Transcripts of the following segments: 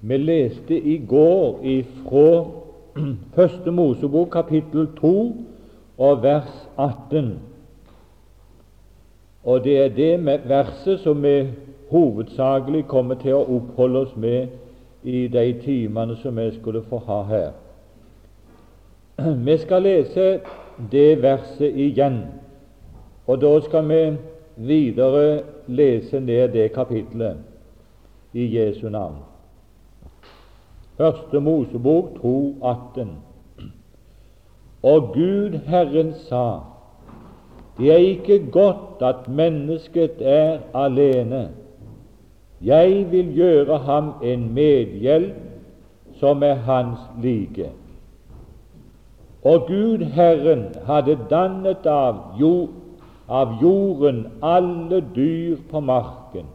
Vi leste i går ifra Første Mosebok kapittel 2 og vers 18. Og det er det verset som vi hovedsakelig kommer til å oppholde oss med i de timene som vi skulle få ha her. Vi skal lese det verset igjen, og da skal vi videre lese ned det kapitlet i Jesu navn. Første Mosebok 2,18. Og Gud Herren sa, det er ikke godt at mennesket er alene. Jeg vil gjøre ham en medhjelp som er hans like. Og Gud Herren hadde dannet av, jord, av jorden alle dyr på marken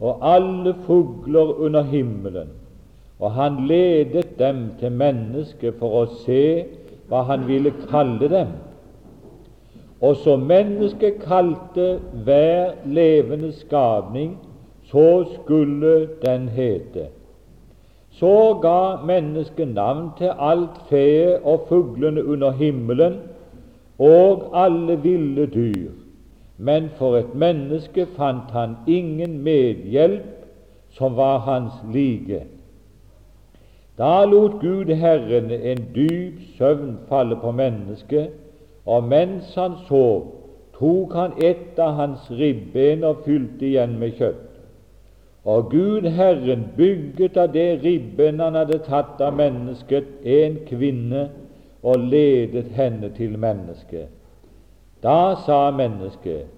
og alle fugler under himmelen og han ledet dem til mennesket for å se hva han ville kalle dem. Og så mennesket kalte hver levende skapning, så skulle den hete. Så ga mennesket navn til alt fe og fuglene under himmelen og alle ville dyr. Men for et menneske fant han ingen medhjelp som var hans like. Da lot Gud Herren en dyp søvn falle på mennesket, og mens han sov, tok han et av hans ribben og fylte igjen med kjøtt. Og Gud Herren bygget av det ribben han hadde tatt av mennesket, en kvinne og ledet henne til mennesket. Da sa mennesket,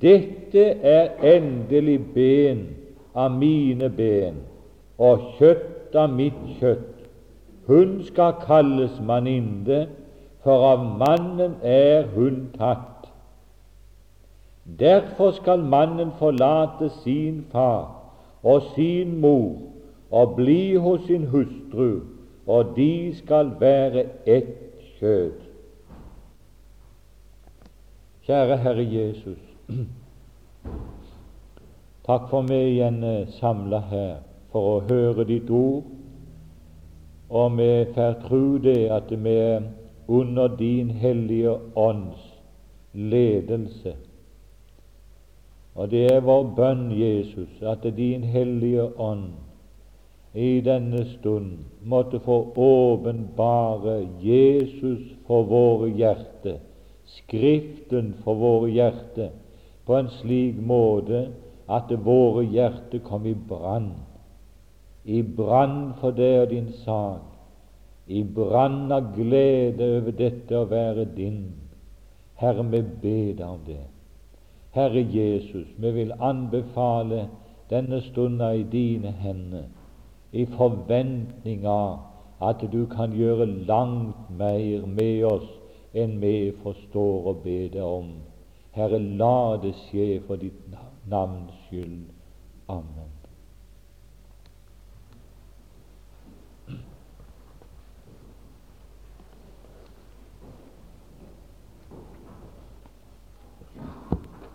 dette er endelig ben av mine ben og kjøtt av mitt kjøtt. Hun skal kalles maninde, for av mannen er hun tatt. Derfor skal mannen forlate sin far og sin mor og bli hos sin hustru, og de skal være ett kjød. Kjære Herre Jesus, takk for meg igjen samla her for å høre ditt ord, og vi får tro det at vi er under din hellige ånds ledelse. Og det er vår bønn, Jesus, at din hellige ånd i denne stund måtte få åpenbare Jesus for våre hjerter, Skriften for våre hjerter, på en slik måte at våre hjerter kom i brann i brann for deg og din sak, i brann av glede over dette å være din. Herre, vi ber deg om det. Herre Jesus, vi vil anbefale denne stunda i dine hender, i forventning av at du kan gjøre langt mer med oss enn vi forstår og beder om. Herre, la det skje for ditt navns skyld. Amen.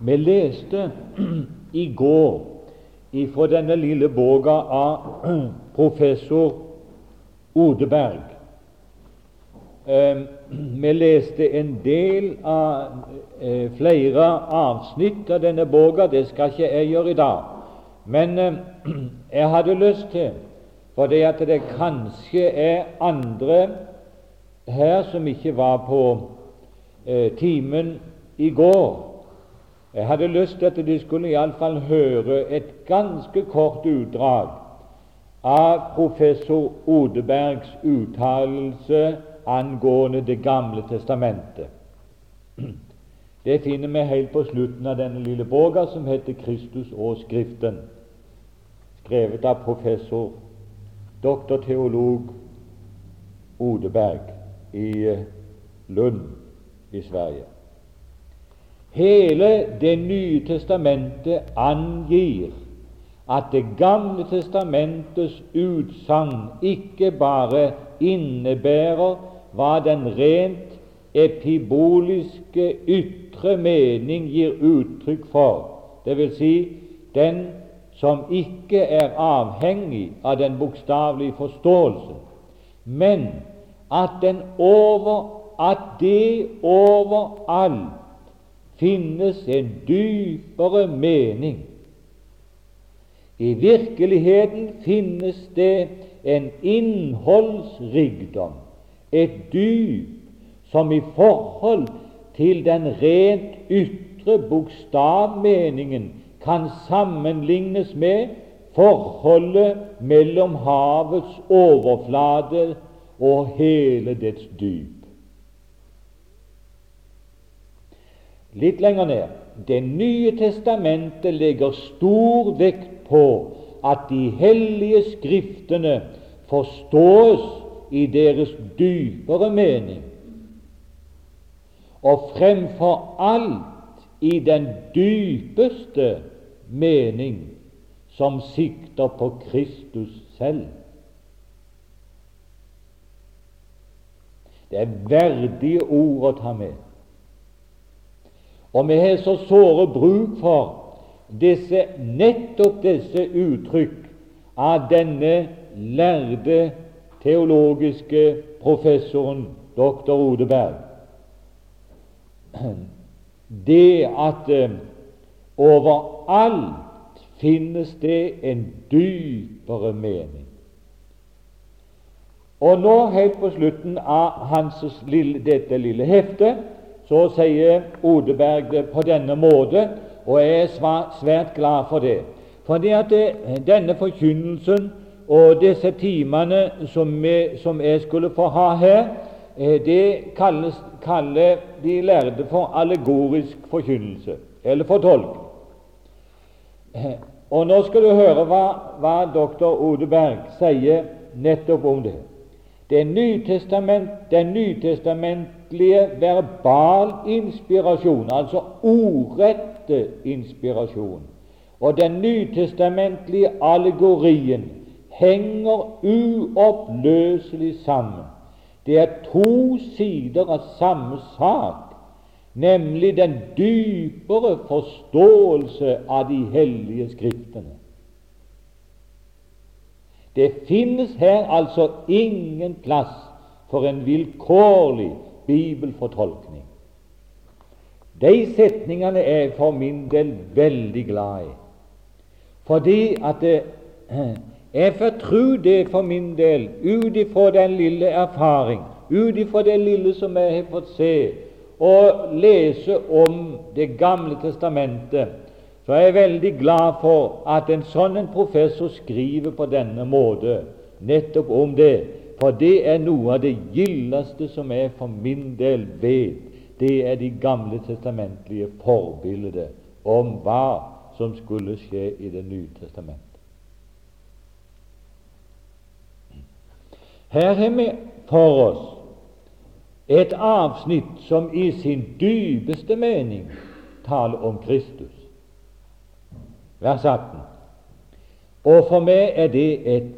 Vi leste i går ifra denne lille boka av professor Odeberg. Vi leste en del av eh, flere avsnitt av denne boka. Det skal ikke jeg gjøre i dag. Men jeg hadde lyst til, fordi at det kanskje er andre her som ikke var på eh, timen i går, jeg hadde lyst til at de skulle iallfall høre et ganske kort utdrag av professor Odebergs uttalelse angående Det gamle testamentet. Det finner vi helt på slutten av denne lille boka som heter 'Kristus og Skriften', skrevet av professor doktor teolog Odeberg i eh, Lund i Sverige. Hele Det nye testamentet angir at Det gamle testamentets utsagn ikke bare innebærer hva den rent epiboliske ytre mening gir uttrykk for, dvs. Si den som ikke er avhengig av den bokstavelige forståelse, men at, over, at det overalt finnes en dypere mening. I virkeligheten finnes det en innholdsrikdom, et dyp, som i forhold til den rent ytre bokstavmeningen kan sammenlignes med forholdet mellom havets overflate og hele dets dyp. Litt lenger ned Det nye testamentet legger stor vekt på at de hellige skriftene forstås i deres dypere mening, og fremfor alt i den dypeste mening som sikter på Kristus selv. Det er verdige ord å ta med. Og vi har så såre bruk for disse, nettopp disse uttrykk av denne lærde teologiske professoren dr. Odeberg. Det at uh, overalt finnes det en dypere mening. Og nå, helt på slutten av hans lille, dette lille heftet, så sier Odeberg det på denne måte, og jeg er svært glad for det. Fordi at det, denne forkynnelsen og disse timene som, vi, som, jeg skulle få ha her, eh, det kalles, kaller de lærde for allegorisk forkynnelse, eller fortolkning. Eh, og nå skal du høre hva, hva doktor Odeberg sier nettopp om det. Den, nytestament, den nytestamentlige verbal inspirasjon, altså ordrette inspirasjon, og den nytestamentlige allegorien henger uoppløselig sammen. Det er to sider av samme sak, nemlig den dypere forståelse av de hellige Skriftene. Det finnes her altså ingen plass for en vilkårlig bibelfortolkning. De setningene er jeg for min del veldig glad i, fordi at det, jeg fortrur det for min del ut ifra den lille erfaring, ut ifra det lille som jeg har fått se og lese om Det gamle testamentet så er jeg veldig glad for at en sånn professor skriver på denne måte nettopp om det, for det er noe av det gildeste som jeg for min del vet. Det er de gamle testamentlige forbildene om hva som skulle skje i Det nye testamentet. Her har vi for oss et avsnitt som i sin dypeste mening taler om Kristus vers 18. Og for meg er det et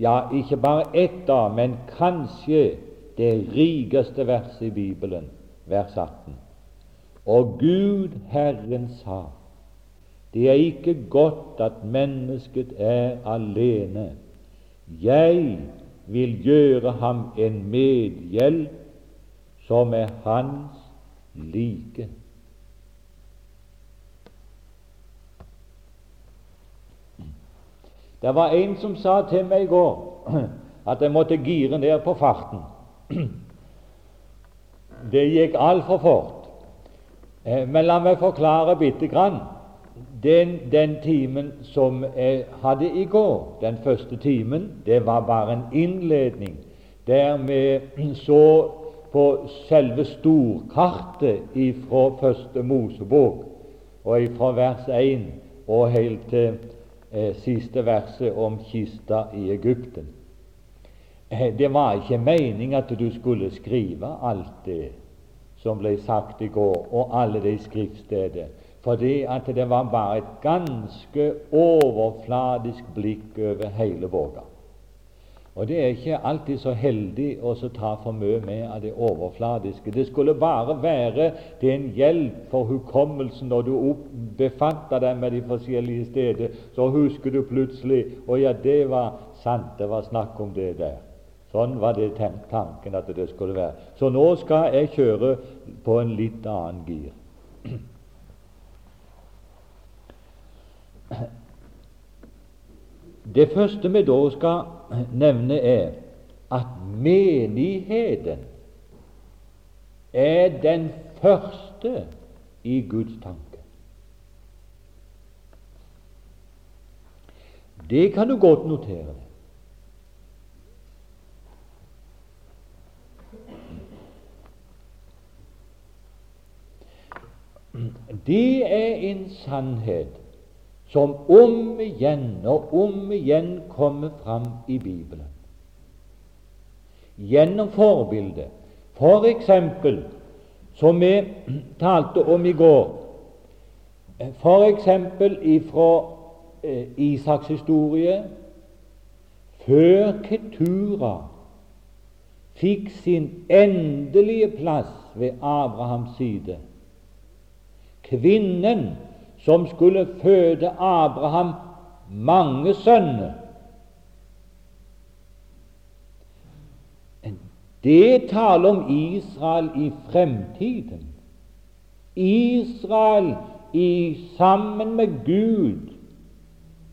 ja, ikke bare ett, da, men kanskje det rikeste verset i Bibelen, vers 18. Og Gud Herren sa, det er ikke godt at mennesket er alene. Jeg vil gjøre ham en medhjelp som er hans like. Det var en som sa til meg i går at jeg måtte gire ned på farten. Det gikk altfor fort. Eh, men la meg forklare bitte grann. Den, den, timen som jeg hadde i går, den første timen, det var bare en innledning der vi så på selve storkartet fra første Mosebok og fra vers 1 og helt til eh, siste verset om kista i Egypten. Eh, det var ikke meningen at du skulle skrive alt det som ble sagt i går, og alle de skriftsteder, fordi at det var bare et ganske overfladisk blikk over hele våga. Og det er ikke alltid så heldig å ta for mye med av det overfladiske. Det skulle bare være til en hjelp for hukommelsen når du befatter deg med de forskjellige steder. Så husker du plutselig Å ja, det var sant, det var snakk om det der. Sånn var det tanken at det skulle være. Så nå skal jeg kjøre på en litt annen gir. Det første vi da skal nevne, er at menigheten er den første i Guds tanke. Det kan du godt notere. Det er en sannhet som om igjen og om igjen kommer fram i Bibelen. Gjennom forbildet. For eksempel, som vi talte om i går, for eksempel ifra eh, Isaks historie før Ketura fikk sin endelige plass ved Abrahams side. Kvinnen som skulle føde Abraham mange sønner. Det taler om Israel i fremtiden. Israel i, sammen med Gud,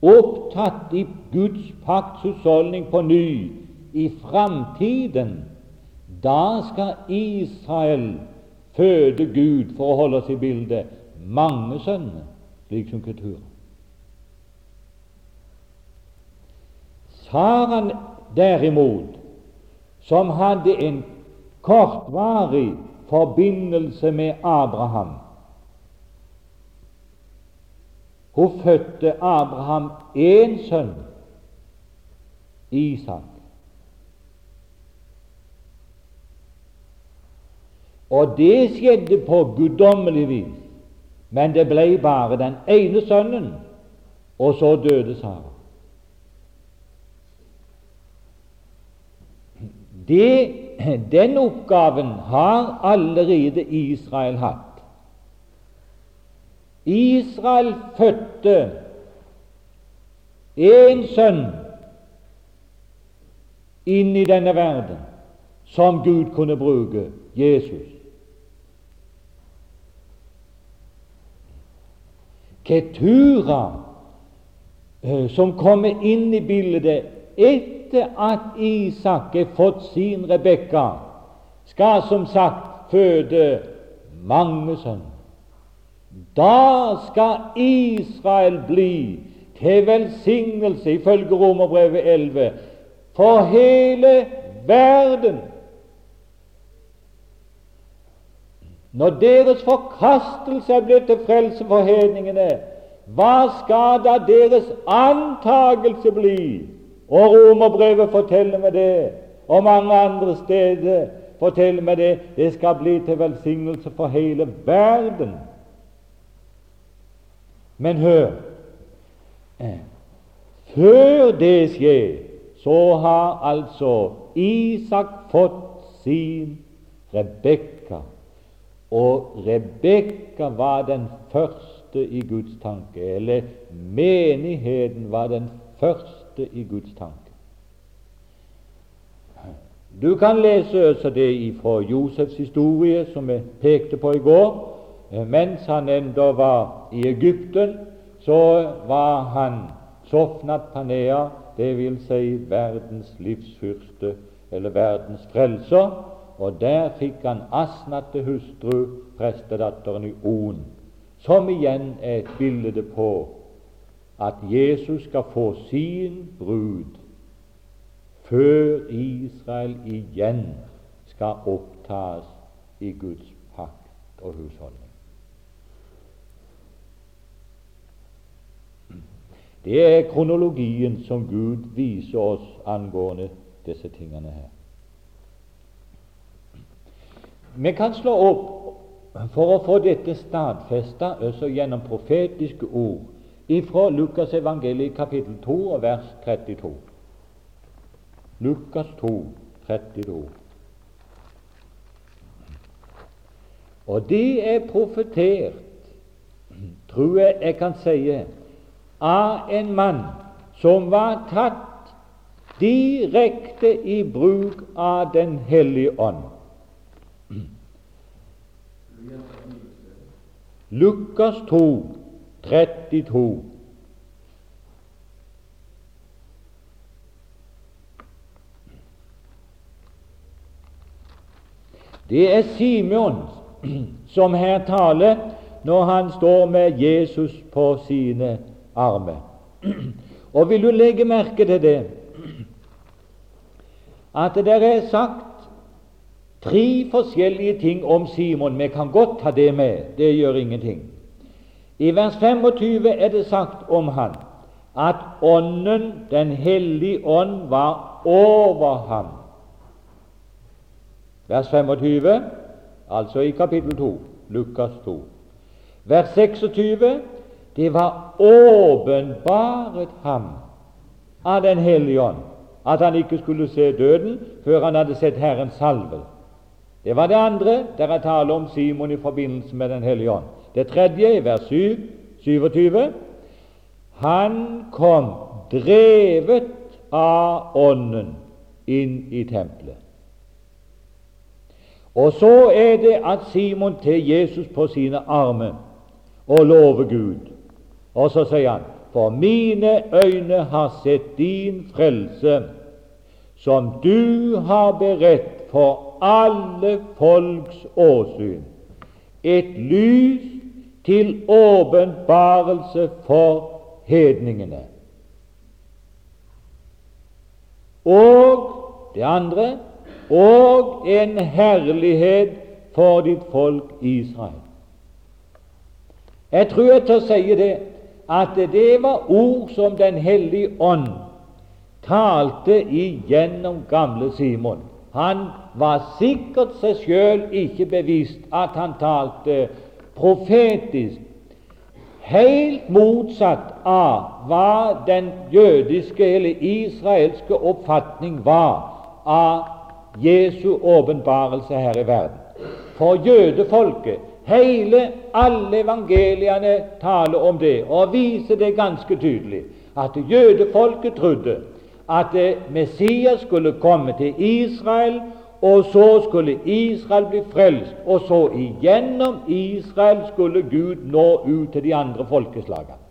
opptatt i Guds pakts husholdning på ny i framtiden. Da skal Israel føde Gud, for å holde oss i bildet, mange sønner slik som kultur. Sara derimot, som hadde en kortvarig forbindelse med Abraham Hun fødte Abraham én sønn, Isak. Og det skjedde på guddommelig vis. Men det ble bare den ene sønnen, og så døde Sara. Det, den oppgaven har allerede Israel hatt. Israel fødte én sønn inn i denne verden som Gud kunne bruke, Jesus. Ketura, eh, som kommer inn i bildet etter at Isak har fått sin Rebekka, skal som sagt føde mange sønner. Da skal Israel bli til velsignelse, ifølge Romerbrevet 11, for hele verden. Når deres forkastelse er blitt til frelse for hedningene, hva skal da deres antagelse bli? Og Romerbrevet forteller meg det, og mange andre steder forteller meg det. Det skal bli til velsignelse for hele verden. Men hør Før det skjer, så har altså Isak fått sin Rebekka og Rebekka var den første i Guds tanke, eller menigheten var den første i Guds tanke. Du kan lese også det fra Josefs historie, som jeg pekte på i går. Mens han enda var i Egypten, så var han Sofnat Panea, dvs. Si verdens livsfyrste, eller verdens frelser. Og der fikk han Asna til hustru, prestedatteren i On, som igjen er et bilde på at Jesus skal få sin brud før Israel igjen skal opptas i Guds pakt og husholdning. Det er kronologien som Gud viser oss angående disse tingene her. Vi kan slå opp for å få dette stadfesta også gjennom profetiske ord ifra Lukas evangeliet kapittel 2 og vers 32. Lukas 2, 32. Og det er profetert, tror jeg jeg kan si, av en mann som var tatt direkte i bruk av Den hellige ånd. Lukas 2, 32. Det er Simeon som her taler når han står med Jesus på sine armer. Og vil du legge merke til det at det er sagt tre forskjellige ting om Simon. Vi kan godt ta det med, det gjør ingenting. I vers 25 er det sagt om han at Ånden, Den hellige ånd, var over ham. Vers 25, altså i kapittel 2, Lukas 2. Vers 26 det var åpenbaret ham av Den hellige ånd at han ikke skulle se døden før han hadde sett Herrens salve. Det var det andre der jeg tale om Simon i forbindelse med Den hellige ånd. Det tredje, i vers 7, 27, han kom drevet av Ånden inn i tempelet. Og så er det at Simon til Jesus på sine armer og lover Gud. Og så sier han For mine øyne har sett din frelse, som du har beredt for alle folks åsyn, et lys til åpenbarelse for hedningene. Og det andre og en herlighet for ditt folk Israel. Jeg tror jeg tør si det, at det var ord som Den hellige ånd talte igjennom gamle Simon. Han var sikkert seg sjøl ikke bevisst at han talte profetisk, helt motsatt av hva den jødiske eller israelske oppfatning var av Jesu åpenbarelse her i verden. For jødefolket Hele, alle evangeliene taler om det og viser det ganske tydelig at jødefolket trodde at Messias skulle komme til Israel, og så skulle Israel bli frelst, og så igjennom Israel skulle Gud nå ut til de andre folkeslagene.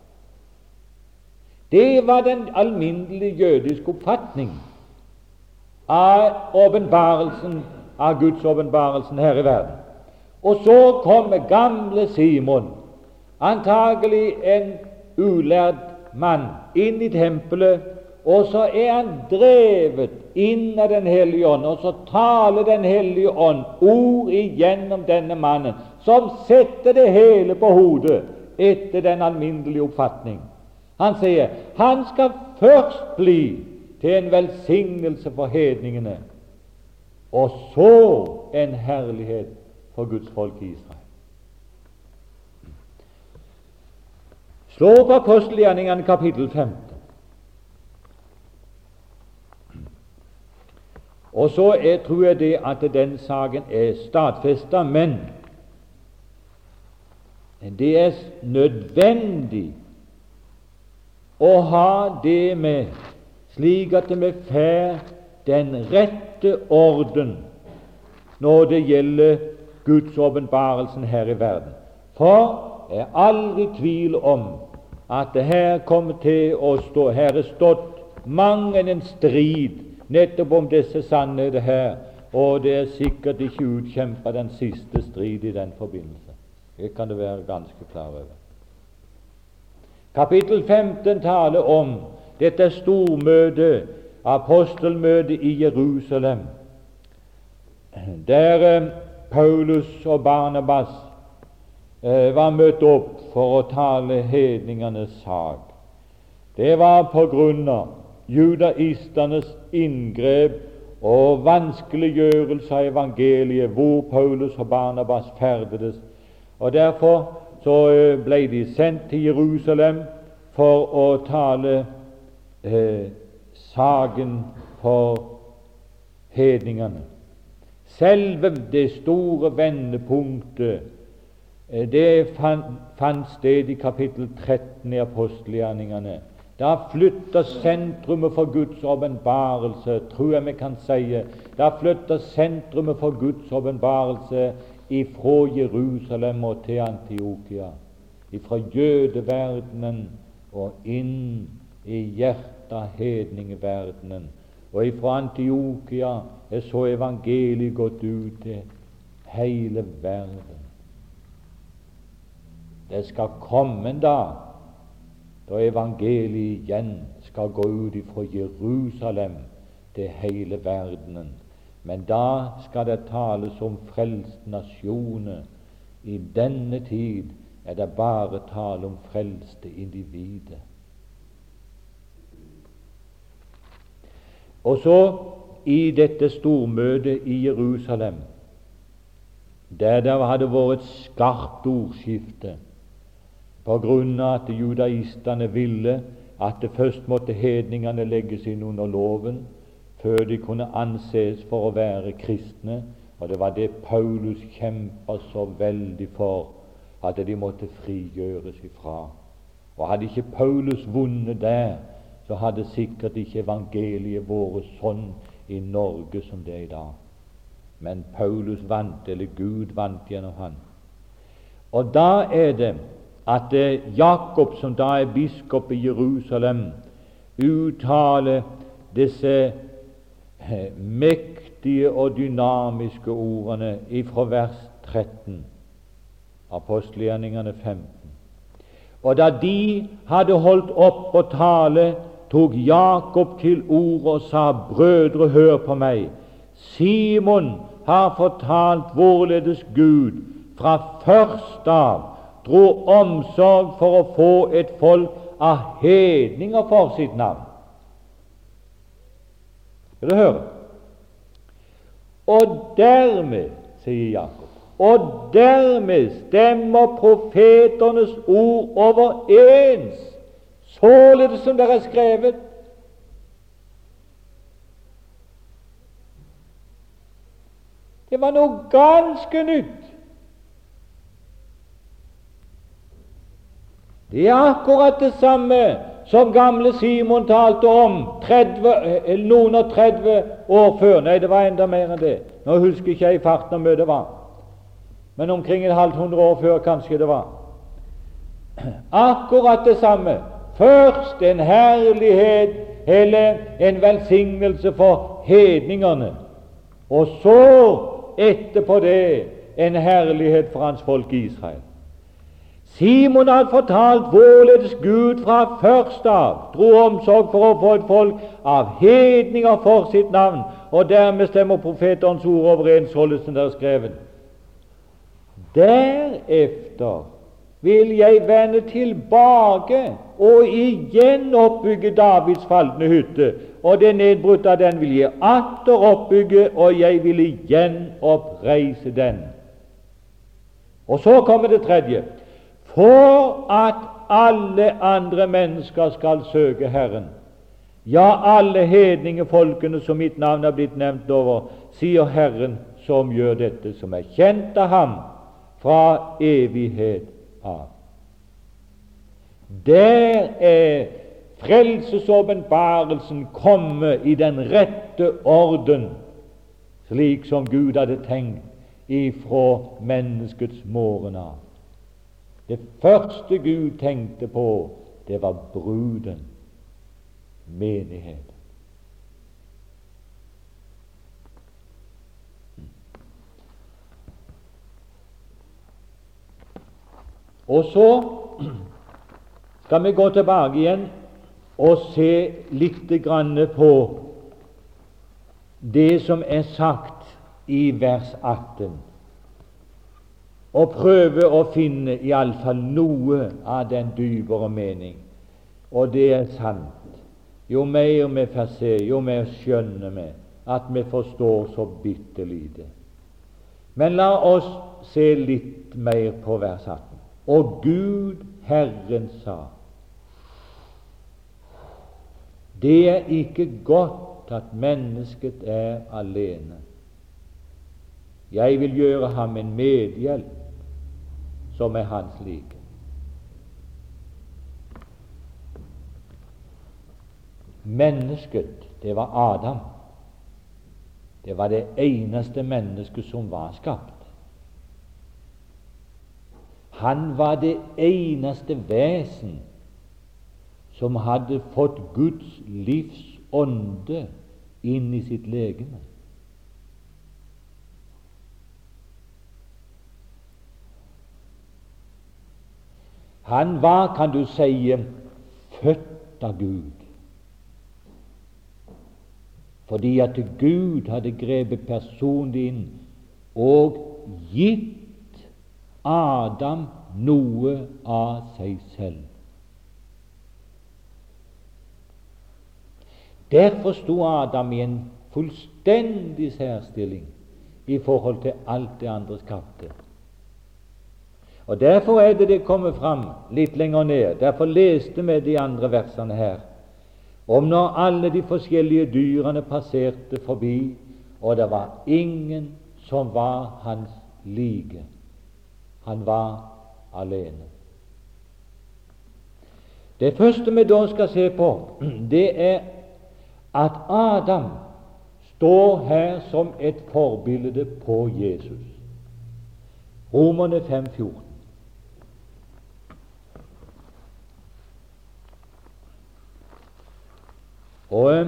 Det var den alminnelige jødiske oppfatning av av Guds åpenbarelsen her i verden. Og så kommer gamle Simon, antagelig en ulærd mann, inn i tempelet, og så er han drevet inn av Den hellige ånd, og så taler Den hellige ånd ord igjennom denne mannen, som setter det hele på hodet etter den alminnelige oppfatning. Han sier han skal først bli til en velsignelse for hedningene, og så en herlighet for Guds folk i Israel. Slå opp apostelgjerningene kapittel 15. Og så er, tror jeg det at den saken er stadfesta, men det er nødvendig å ha det med, slik at vi får den rette orden når det gjelder Guds åpenbarelsen her i verden. For jeg er aldri tvil om at det her kommer til å stå Her er stått mange en strid nettopp om disse sannheter her, og det er sikkert ikke utkjempa den siste strid i den forbindelse. Det kan du være ganske klar over. Kapittel 15 taler om dette stormøtet, apostelmøtet i Jerusalem, der eh, Paulus og Barnabas eh, var møtt opp for å tale hedningenes sak. Det var på grunn av judaistenes inngrep og vanskeliggjørelse av evangeliet hvor Paulus og Barnabas ferdedes. Og Derfor så eh, ble de sendt til Jerusalem for å tale eh, saken for hedningene. Selve det store vendepunktet eh, det fant sted i kapittel 13 i apostelgjerningene. Da flytter sentrumet for Guds åpenbarelse, tror jeg vi kan si. Da flytter sentrumet for Guds åpenbarelse ifra Jerusalem og til Antiokia. Ifra jødeverdenen og inn i hjertet av hedningverdenen. Og ifra Antiokia er så evangeliet gått ut til hele verden. Det skal komme en dag da evangeliet igjen skal gå ut fra Jerusalem til hele verdenen. Men da skal det tales om frelst nasjoner. I denne tid er det bare tale om frelste individer. Og så i dette stormøtet i Jerusalem, der det hadde vært et skarpt ordskifte på grunn av at judaistene ville at det først måtte hedningene legges inn under loven før de kunne anses for å være kristne. Og det var det Paulus kjempa så veldig for, at de måtte frigjøres ifra. Og hadde ikke Paulus vunnet der, så hadde sikkert ikke evangeliet vært sånn i Norge som det er i dag. Men Paulus vant, eller Gud vant gjennom han. Og da er det at eh, Jakob, som da er biskop i Jerusalem, uttaler disse eh, mektige og dynamiske ordene ifra vers 13, apostelgjerningene 15. Og da de hadde holdt opp å tale, tok Jakob til orde og sa, Brødre, hør på meg. Simon har fortalt hvorledes Gud fra først av dro omsorg for å få et folk av hedninger for sitt navn. Skal du høre? Og dermed, sier Jakob, og dermed stemmer profeternes ord overens, således som det er skrevet. Det var noe ganske nytt. Det er akkurat det samme som gamle Simon talte om 30, eh, noen og 30 år før. Nei, det var enda mer enn det. Nå husker ikke jeg i farten hvor mye det var, men omkring et halvt hundre år før kanskje det var. Akkurat det samme. Først en herlighet eller en velsignelse for hedningene, og så etterpå det en herlighet for hans folk i Israel. Simon hadde fortalt hvorledes Gud fra først av dro omsorg for å få et folk av hedninger for sitt navn, og dermed stemmer profeterens ord overens, således som det er skrevet. Derefter vil jeg vende tilbake og igjen oppbygge Davids falne hytte, og det nedbrutte av den vil jeg atter oppbygge, og jeg vil igjen oppreise den. Og så kommer det tredje for at alle andre mennesker skal søke Herren. Ja, alle hedningefolkene som mitt navn er blitt nevnt over, sier Herren, som gjør dette, som er kjent av ham fra evighet av. Der er frelsesåpenbarelsen komme i den rette orden, slik som Gud hadde tenkt ifra menneskets morgen av. Det første Gud tenkte på, det var bruden, menighet. Og så skal vi gå tilbake igjen og se litt på det som er sagt i vers 18 og prøve å finne iallfall noe av den dypere mening. Og det er sant. Jo mer vi får se, jo mer skjønner vi at vi forstår så bitte lite. Men la oss se litt mer på vers 18. Og Gud, Herren, sa det er ikke godt at mennesket er alene. Jeg vil gjøre ham en medhjelp som er hans like. Mennesket, det var Adam. Det var det eneste mennesket som var skapt. Han var det eneste vesen som hadde fått Guds livs ånde inn i sitt legeme. Han var, kan du si, født av Gud. Fordi at Gud hadde grepet personlig inn og gitt Adam noe av seg selv. Derfor sto Adam i en fullstendig særstilling i forhold til alt det andre skapte. Og Derfor er det det kommer fram litt lenger ned. Derfor leste vi de andre versene her om når alle de forskjellige dyrene passerte forbi, og det var ingen som var hans like. Han var alene. Det første vi da skal se på, det er at Adam står her som et forbilde på Jesus. Romerne 5,14. Og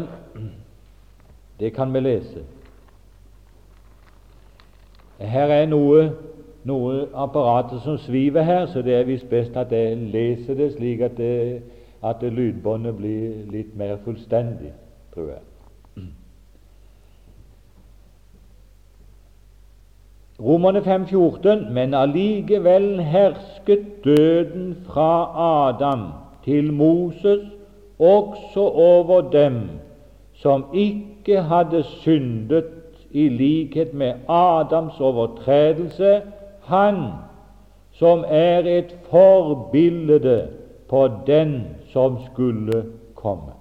det kan vi lese. Her er noe, noe apparatet som sviver her, så det er visst best at jeg leser det slik at, det, at det lydbåndet blir litt mer fullstendig, tror jeg. Romerne 5,14.: Men allikevel hersket døden fra Adam til Moses også over dem som ikke hadde syndet i likhet med Adams overtredelse, han som er et forbilde på den som skulle komme.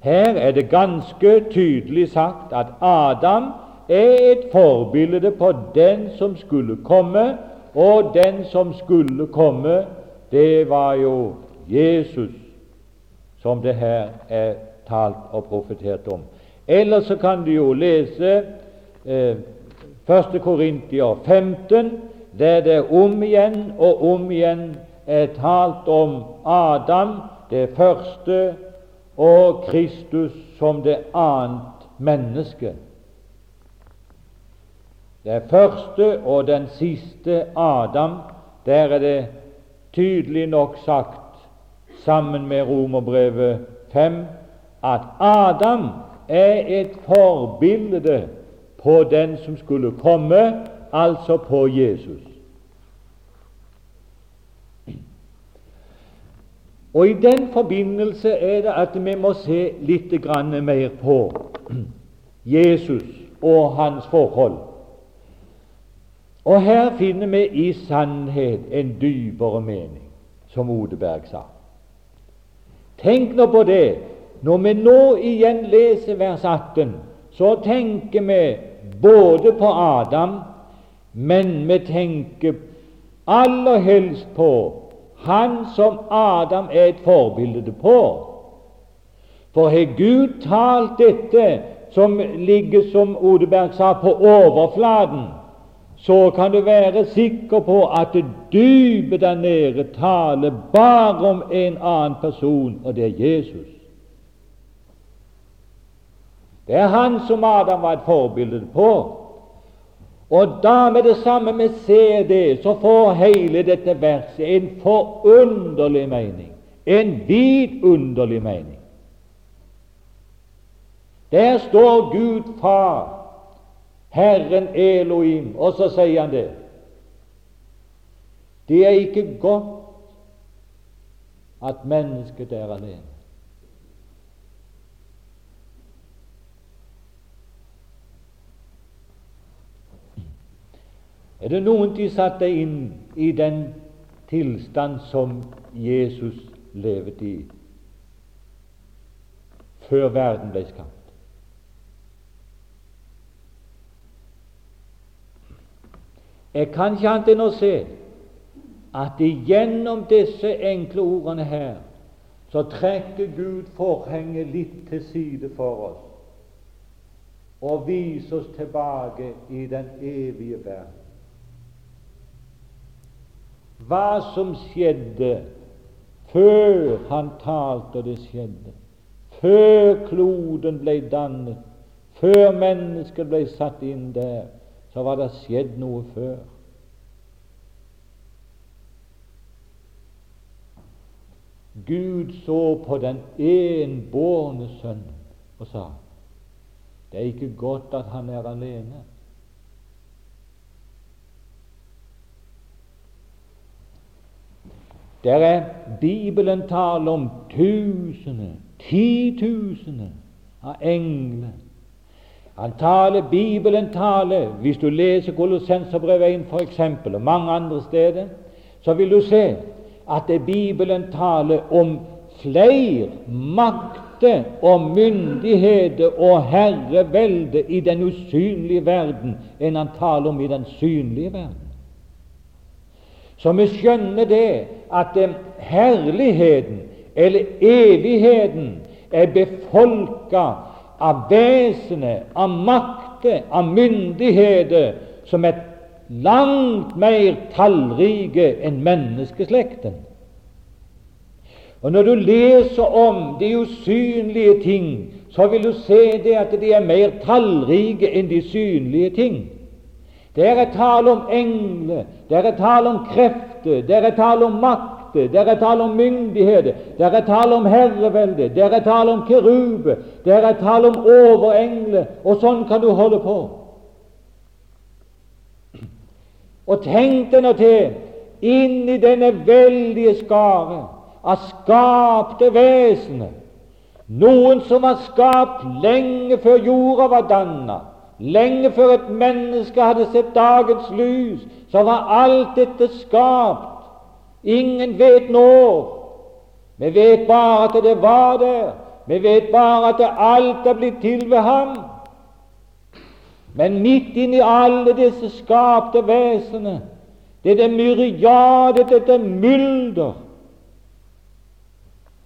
Her er det ganske tydelig sagt at Adam er et forbilde på den som skulle komme, og den som skulle komme, det var jo Jesus som det her er talt og profetert om. Ellers så kan du jo lese eh, 1. Korintier 15, der det om igjen og om igjen er talt om Adam, det første, og Kristus som det annet menneske. Det første og den siste Adam, der er det tydelig nok sagt sammen med Romerbrevet 5 at Adam er et forbilde på den som skulle komme, altså på Jesus. Og I den forbindelse er det at vi må se litt mer på Jesus og hans forhold og her finner vi i sannhet en dypere mening, som Odeberg sa. Tenk nå på det. Når vi nå igjen leser vers 18, så tenker vi både på Adam, men vi tenker aller helst på han som Adam er et forbilde på. For har Gud talt dette som ligger, som Odeberg sa, på overflaten, så kan du være sikker på at dypet der nede taler bare om en annen person, og det er Jesus. Det er han som Adam var et forbilde på. Og da med det samme vi ser det, så får hele dette verset en forunderlig mening, en vidunderlig mening. Der står Gud Far Herren Elohim. Og så sier han det. Det er ikke godt at mennesket er alene. Er det noen de satte inn i den tilstand som Jesus levde i? før verden ble skapt. Jeg kan ikke annet enn å se at gjennom disse enkle ordene her så trekker Gud forhenget litt til side for oss og viser oss tilbake i den evige verden. Hva som skjedde før han talte og det skjedde, før kloden ble dannet, før mennesket ble satt inn der, så var det skjedd noe før. Gud så på den enbårne sønnen og sa det er ikke godt at han er alene. Der er Bibelen taler om tusener, titusener av engler han taler, Bibelen taler Hvis du leser Kolossenserbrevet 1 f.eks., og mange andre steder, så vil du se at det Bibelen taler om flere makter og myndigheter og herrevelde i den usynlige verden enn han taler om i den synlige verden. Så vi skjønner det at eh, herligheten, eller evigheten, er befolka av vesenet, av makter, av myndigheter som er langt mer tallrike enn menneskeslekten. Og Når du leser om de usynlige ting, så vil du se det at de er mer tallrike enn de synlige ting. Det er tale om engler, det er tale om krefter, det er tale om makt, makter, der er tale om myndigheter, der er tale om herrevelde, der er tale om kerube, der er tale om overengler, og sånn kan du holde på. Og tenk deg nå til, inni denne veldige skare av skapte vesener, noen som var skapt lenge før jorda var danna, lenge før et menneske hadde sett dagens lys, så var alt dette skapt Ingen vet når. Vi vet bare at det var der. Vi vet bare at alt er blitt til ved ham. Men midt inni alle disse skapte vesener, dette myriadet, dette mylder,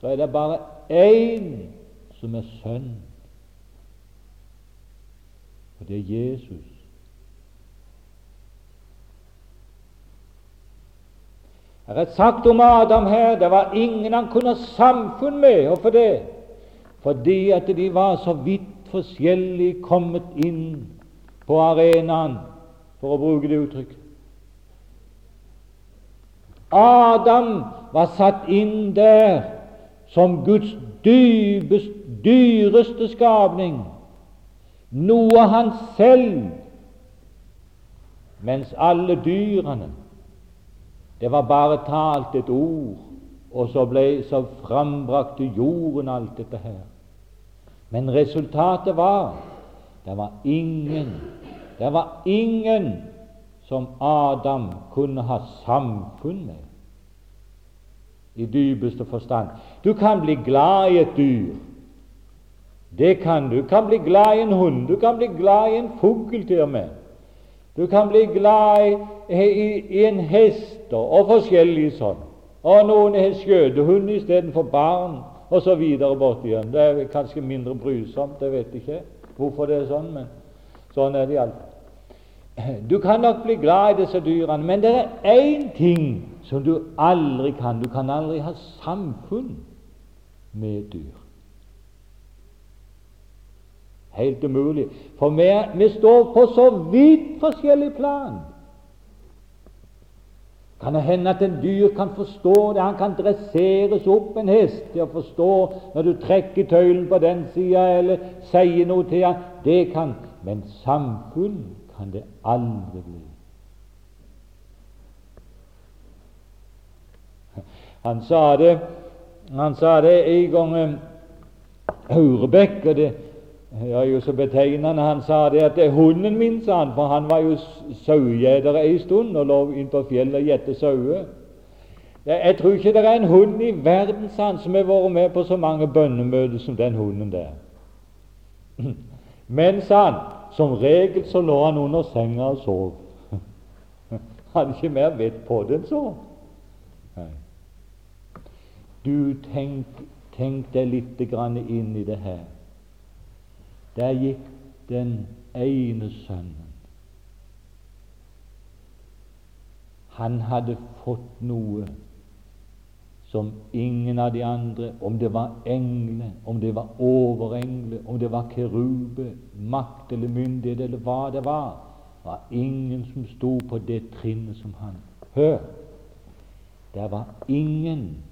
så er det bare én som er sønn, og det er Jesus. Det er sagt om Adam her det var ingen han kunne ha samfunn med. Hvorfor det? Fordi at de var så vidt forskjellig kommet inn på arenaen, for å bruke det uttrykket. Adam var satt inn der som Guds dybest, dyreste skapning, noe han selv, mens alle dyrene det var bare talt et ord, og så, ble, så frambrakte jorden alt dette her. Men resultatet var det var ingen det var ingen som Adam kunne ha samfunn med i dypeste forstand. Du kan bli glad i et dyr. Det kan du. Du kan bli glad i en hund. Du kan bli glad i en fugl til og med. Du kan bli glad i, i, i en hest og forskjellige sånn. Og noen har skjøtehund istedenfor barn, osv. borti igjen. Det er kanskje mindre brysomt, jeg vet ikke hvorfor det er sånn, men sånn er det iallfall. Du kan nok bli glad i disse dyrene, men det er én ting som du aldri kan. Du kan aldri ha samfunn med dyr. Helt umulig. For vi, vi står på så vidt forskjellig plan. Kan det hende at en dyr kan forstå det? Han kan dresseres opp, en hest, til å forstå når du trekker tøylen på den sida eller sier noe til ham. Det kan Men samfunn kan det aldri bli. Han sa det han sa det en gang eh, Aurebekk, og det, det er jo så betegnende. Han sa det at det er hunden min, sa han, for han var jo sauegjeter ei stund og lå inn på fjellet og gjette sauer. Jeg tror ikke det er en hund i verden sant, som har vært med på så mange bønnemøter som den hunden der. Men sa han, som regel så lå han under senga og sov. Hadde ikke mer vett på det enn så. Du tenk, tenk deg litt inn i det her. Der gikk den ene sønnen. Han hadde fått noe som ingen av de andre, om det var engler, om det var overengler, om det var kerube, makt eller myndighet eller hva det var, var ingen som sto på det trinnet som han. Hør! Det var ingen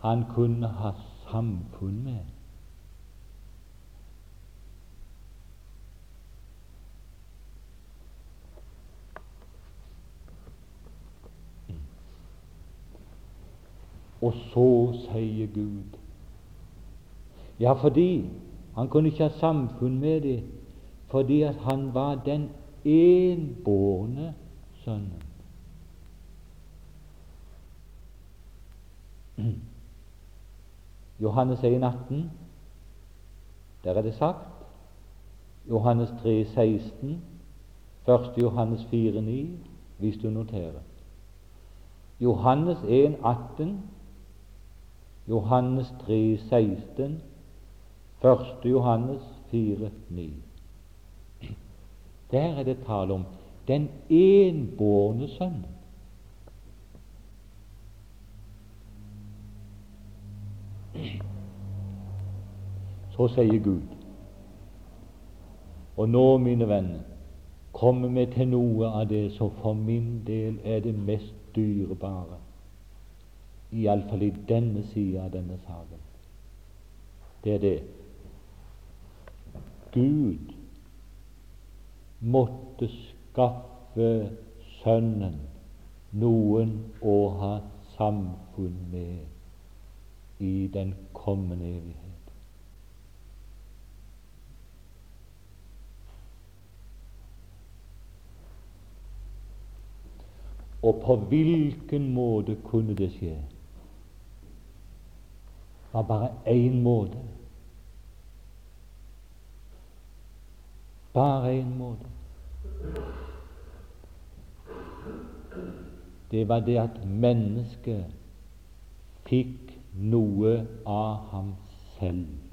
han kunne ha samfunn med. Og så sier Gud Ja, fordi han kunne ikke ha samfunn med dem, fordi at han var den enbårne sønnen. Johannes 1, 18, der er det sagt. Johannes 3, 16, 1. Johannes 4, 9, hvis du noterer. Johannes 1, 18, Johannes 3, 16, 1. Johannes 4, 9. Der er det tale om den enbårne sønnen. Så sier Gud Og nå, mine venner, kommer vi til noe av det som for min del er det mest dyrebare iallfall i denne sida av denne saken, det er det Gud måtte skaffe Sønnen noen å ha samfunn med i den kommende evighet. Og på hvilken måte kunne det skje? Var bare én måte. Bare én måte. Det var det at mennesket fikk noe av ham selv.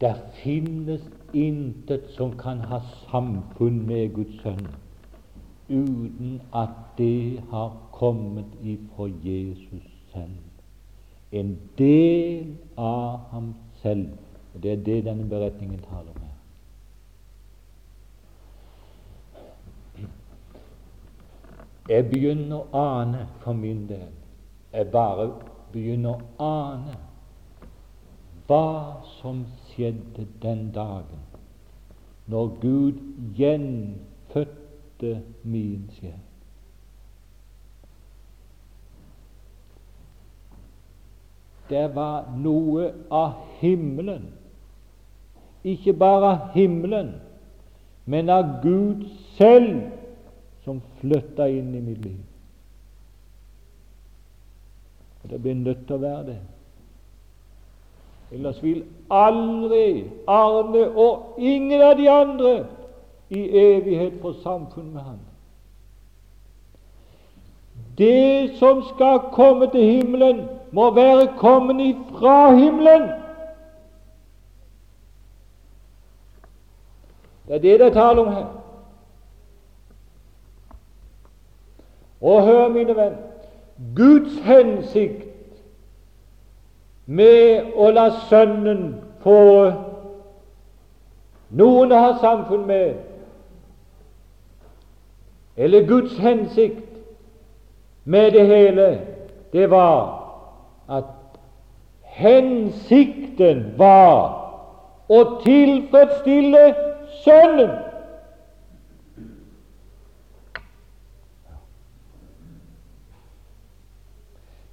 Det finnes intet som kan ha samfunn med Guds sønn uten at det har kommet ifra Jesus selv. En del av ham selv. Og Det er det denne beretningen taler om her. Jeg begynner å ane for min del. Jeg bare begynner å ane hva som skjedde den dagen når Gud gjenfødte min sjel. Det var noe av himmelen, ikke bare av himmelen, men av Gud selv, som flytta inn i mitt liv. Og Det blir nødt til å være det. Ellers vil aldri Arne og ingen av de andre i evighet få samfunn med Han. Det som skal komme til himmelen, må være kommet ifra himmelen. Det er det det er tale om her. Og hør, mine venn, Guds hensikt med å la Sønnen få noen å ha samfunn med, eller Guds hensikt med det hele, det var at hensikten var å tilfredsstille Sønnen.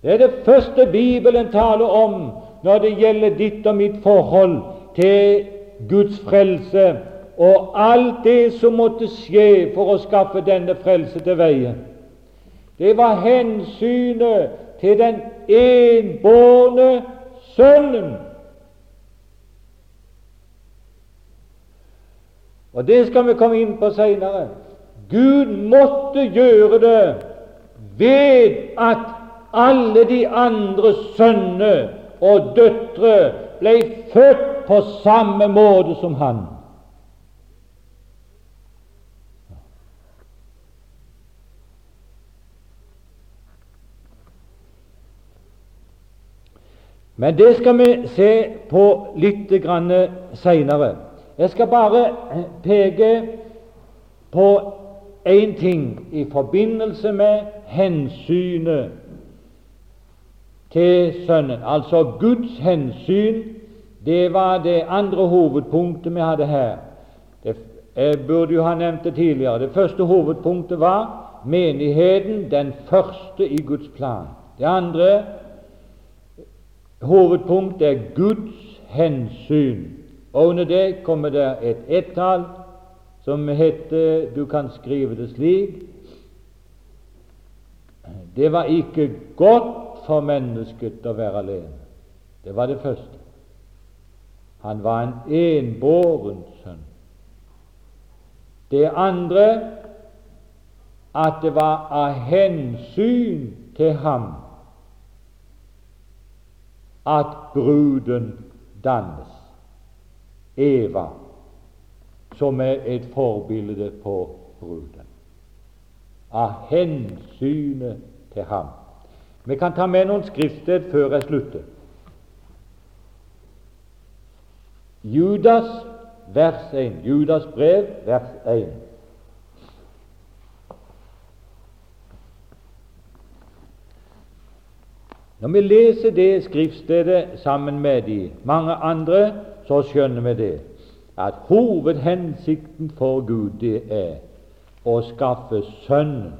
Det er det første Bibelen taler om når det gjelder ditt og mitt forhold til Guds frelse og alt det som måtte skje for å skaffe denne frelse til veie. Det var hensynet til den enbårne Sønnen. Og Det skal vi komme inn på seinere. Gud måtte gjøre det ved at alle de andre sønner og døtre ble født på samme måte som han. Men det skal vi se på litt seinere. Jeg skal bare peke på én ting i forbindelse med hensynet til Sønnen. Altså Guds hensyn. Det var det andre hovedpunktet vi hadde her. Det, jeg burde jo ha nevnt det tidligere. Det første hovedpunktet var menigheten, den første i Guds plan. Det andre hovedpunktet er Guds hensyn. Og under det kommer det et ett-tall som heter Du kan skrive det slik Det var ikke godt for mennesket å være alene. Det var det første. Han var en enbåren sønn. Det andre at det var av hensyn til ham at bruden dannes. Eva som er et forbilde på bruden. Av hensynet til ham. Vi kan ta med noen skriftsted før jeg slutter. Judas, vers 1. Judas brev, vers 1. Når vi leser det skriftstedet sammen med de mange andre, så skjønner vi det at hovedhensikten for Gud det er å skaffe Sønnen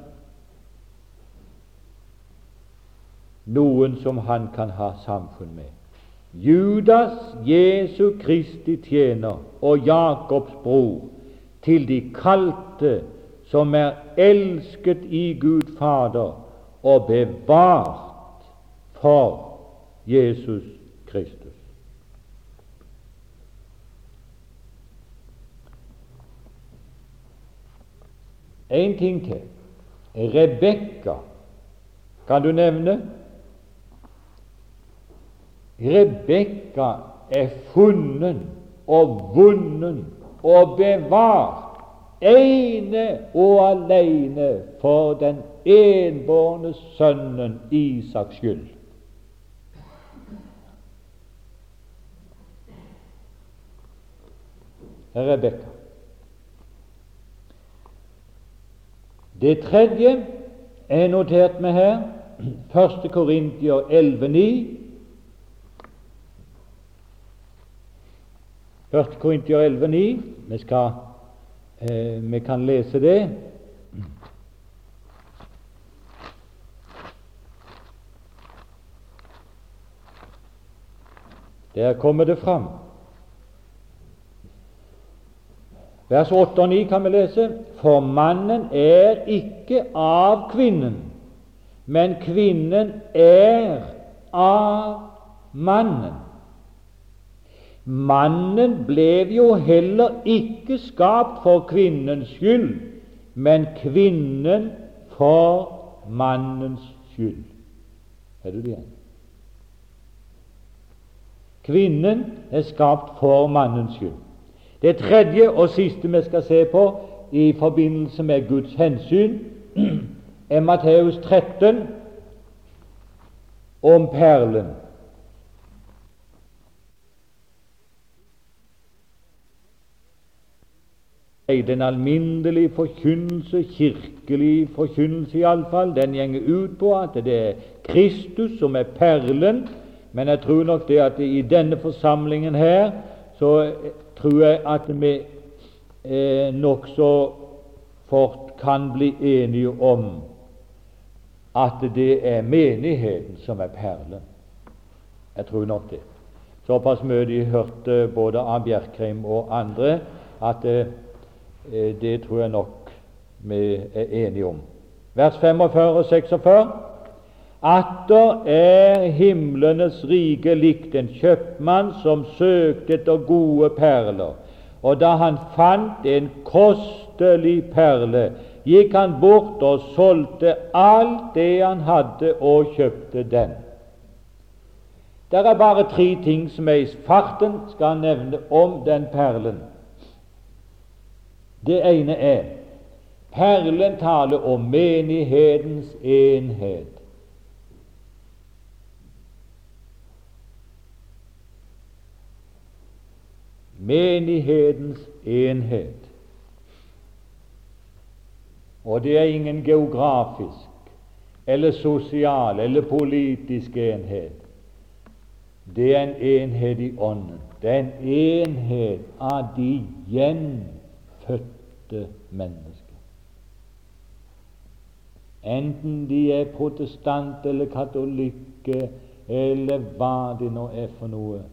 noen som han kan ha samfunn med. Judas, Jesu Kristi tjener og Jakobs bror, til de kalte som er elsket i Gud Fader og bevart for Jesus Kristus. En ting til. Rebekka kan du nevne. Rebekka er funnet og vunnet og bevart ene og alene for den enbårne sønnen Isaks skyld. Rebekka. Det tredje er notert med her, 1. Korintier 11,9. 1. Korintier 11,9. Vi, eh, vi kan lese det. Der kommer det fram. Vers 8 og 9 kan vi lese For mannen er ikke av kvinnen, men kvinnen er av mannen. Mannen ble jo heller ikke skapt for kvinnens skyld, men kvinnen for mannens skyld. Er du det igjen? Kvinnen er skapt for mannens skyld. Det tredje og siste vi skal se på i forbindelse med Guds hensyn, er Matteus 13 om perlen. Den alminnelige forkynnelse, kirkelig forkynnelse iallfall, den gjenger ut på at det er Kristus som er perlen, men jeg tror nok det at i denne forsamlingen her så tror jeg at vi eh, nokså fort kan bli enige om at det er menigheten som er perlen. Jeg tror nok det. såpass mye de hørte både av Bjerkreim og andre, at eh, det tror jeg nok vi er enige om. Vers 45 og 46. Atter er himlenes rike likt en kjøpmann som søkte etter gode perler, og da han fant en kostelig perle, gikk han bort og solgte alt det han hadde, og kjøpte den. Det er bare tre ting som jeg i farten skal nevne om den perlen. Det ene er perlen taler om menighetens enhet. Menighetens enhet. Og det er ingen geografisk eller sosial eller politisk enhet. Det er en enhet i Ånden. Det er en enhet av de gjenfødte mennesker. Enten de er protestant eller katolikke eller hva de nå er for noe.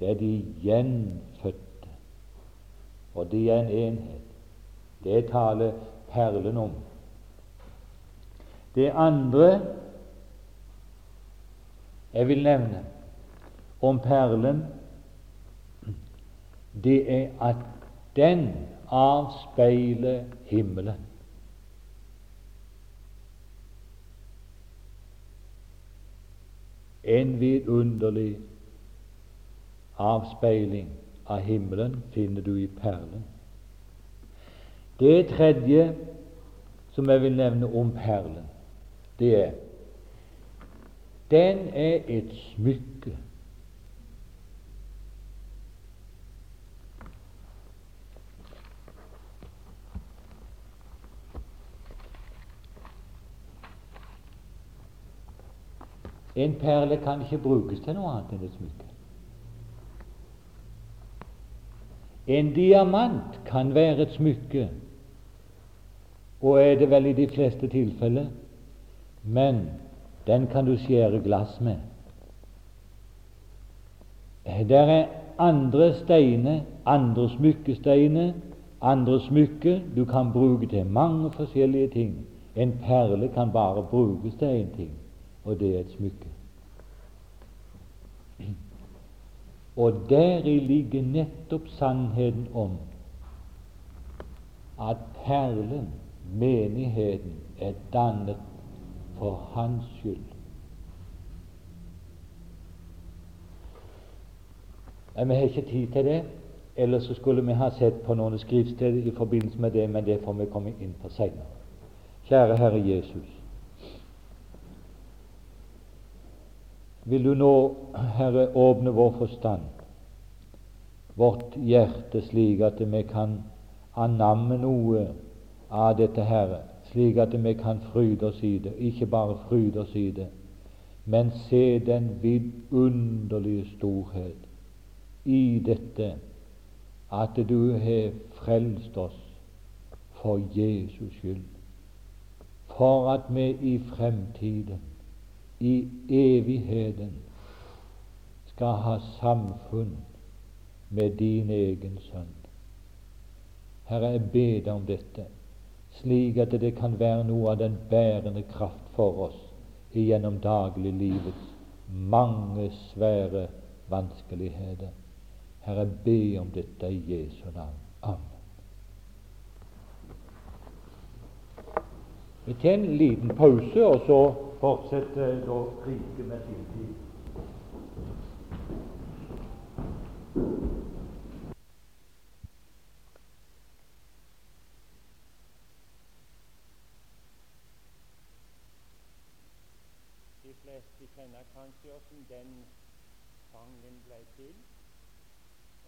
Det er de gjenfødte, og de er en enhet. Det taler perlen om. Det andre jeg vil nevne om perlen, det er at den avspeiler himmelen. En vidunderlig avspeiling av himmelen finner du i perlen. Det tredje som jeg vil nevne om perlen, det er den er et smykke. En perle kan ikke brukes til noe annet enn et smykke. En diamant kan være et smykke, og er det vel i de fleste tilfeller, men den kan du skjære glass med. Der er andre steiner, andre smykkesteiner, andre smykker du kan bruke til mange forskjellige ting. En perle kan bare brukes til én ting, og det er et smykke. Og deri ligger nettopp sannheten om at perlen, menigheten, er dannet for hans skyld. Men Vi har ikke tid til det, ellers så skulle vi ha sett på noen skriftsteder i forbindelse med det, men det får vi komme inn på seinere. Kjære Herre Jesus. Vil du nå, Herre, åpne vår forstand, vårt hjerte, slik at vi kan anamme noe av dette, Herre, slik at vi kan fryde oss i det, ikke bare fryde oss i det, men se den vidunderlige storhet i dette at du har frelst oss for Jesus skyld, for at vi i fremtiden i evigheten skal ha samfunn med din egen sønn. Herre, jeg ber deg om dette, slik at det kan være noe av den bærende kraft for oss gjennom dagliglivets mange svære vanskeligheter. Herre, jeg ber om dette i Jesu navn. Amen. Vi tar en liten pause, og så fortsetter da riket med sin tid. De fleste kjenner kanskje hvordan den.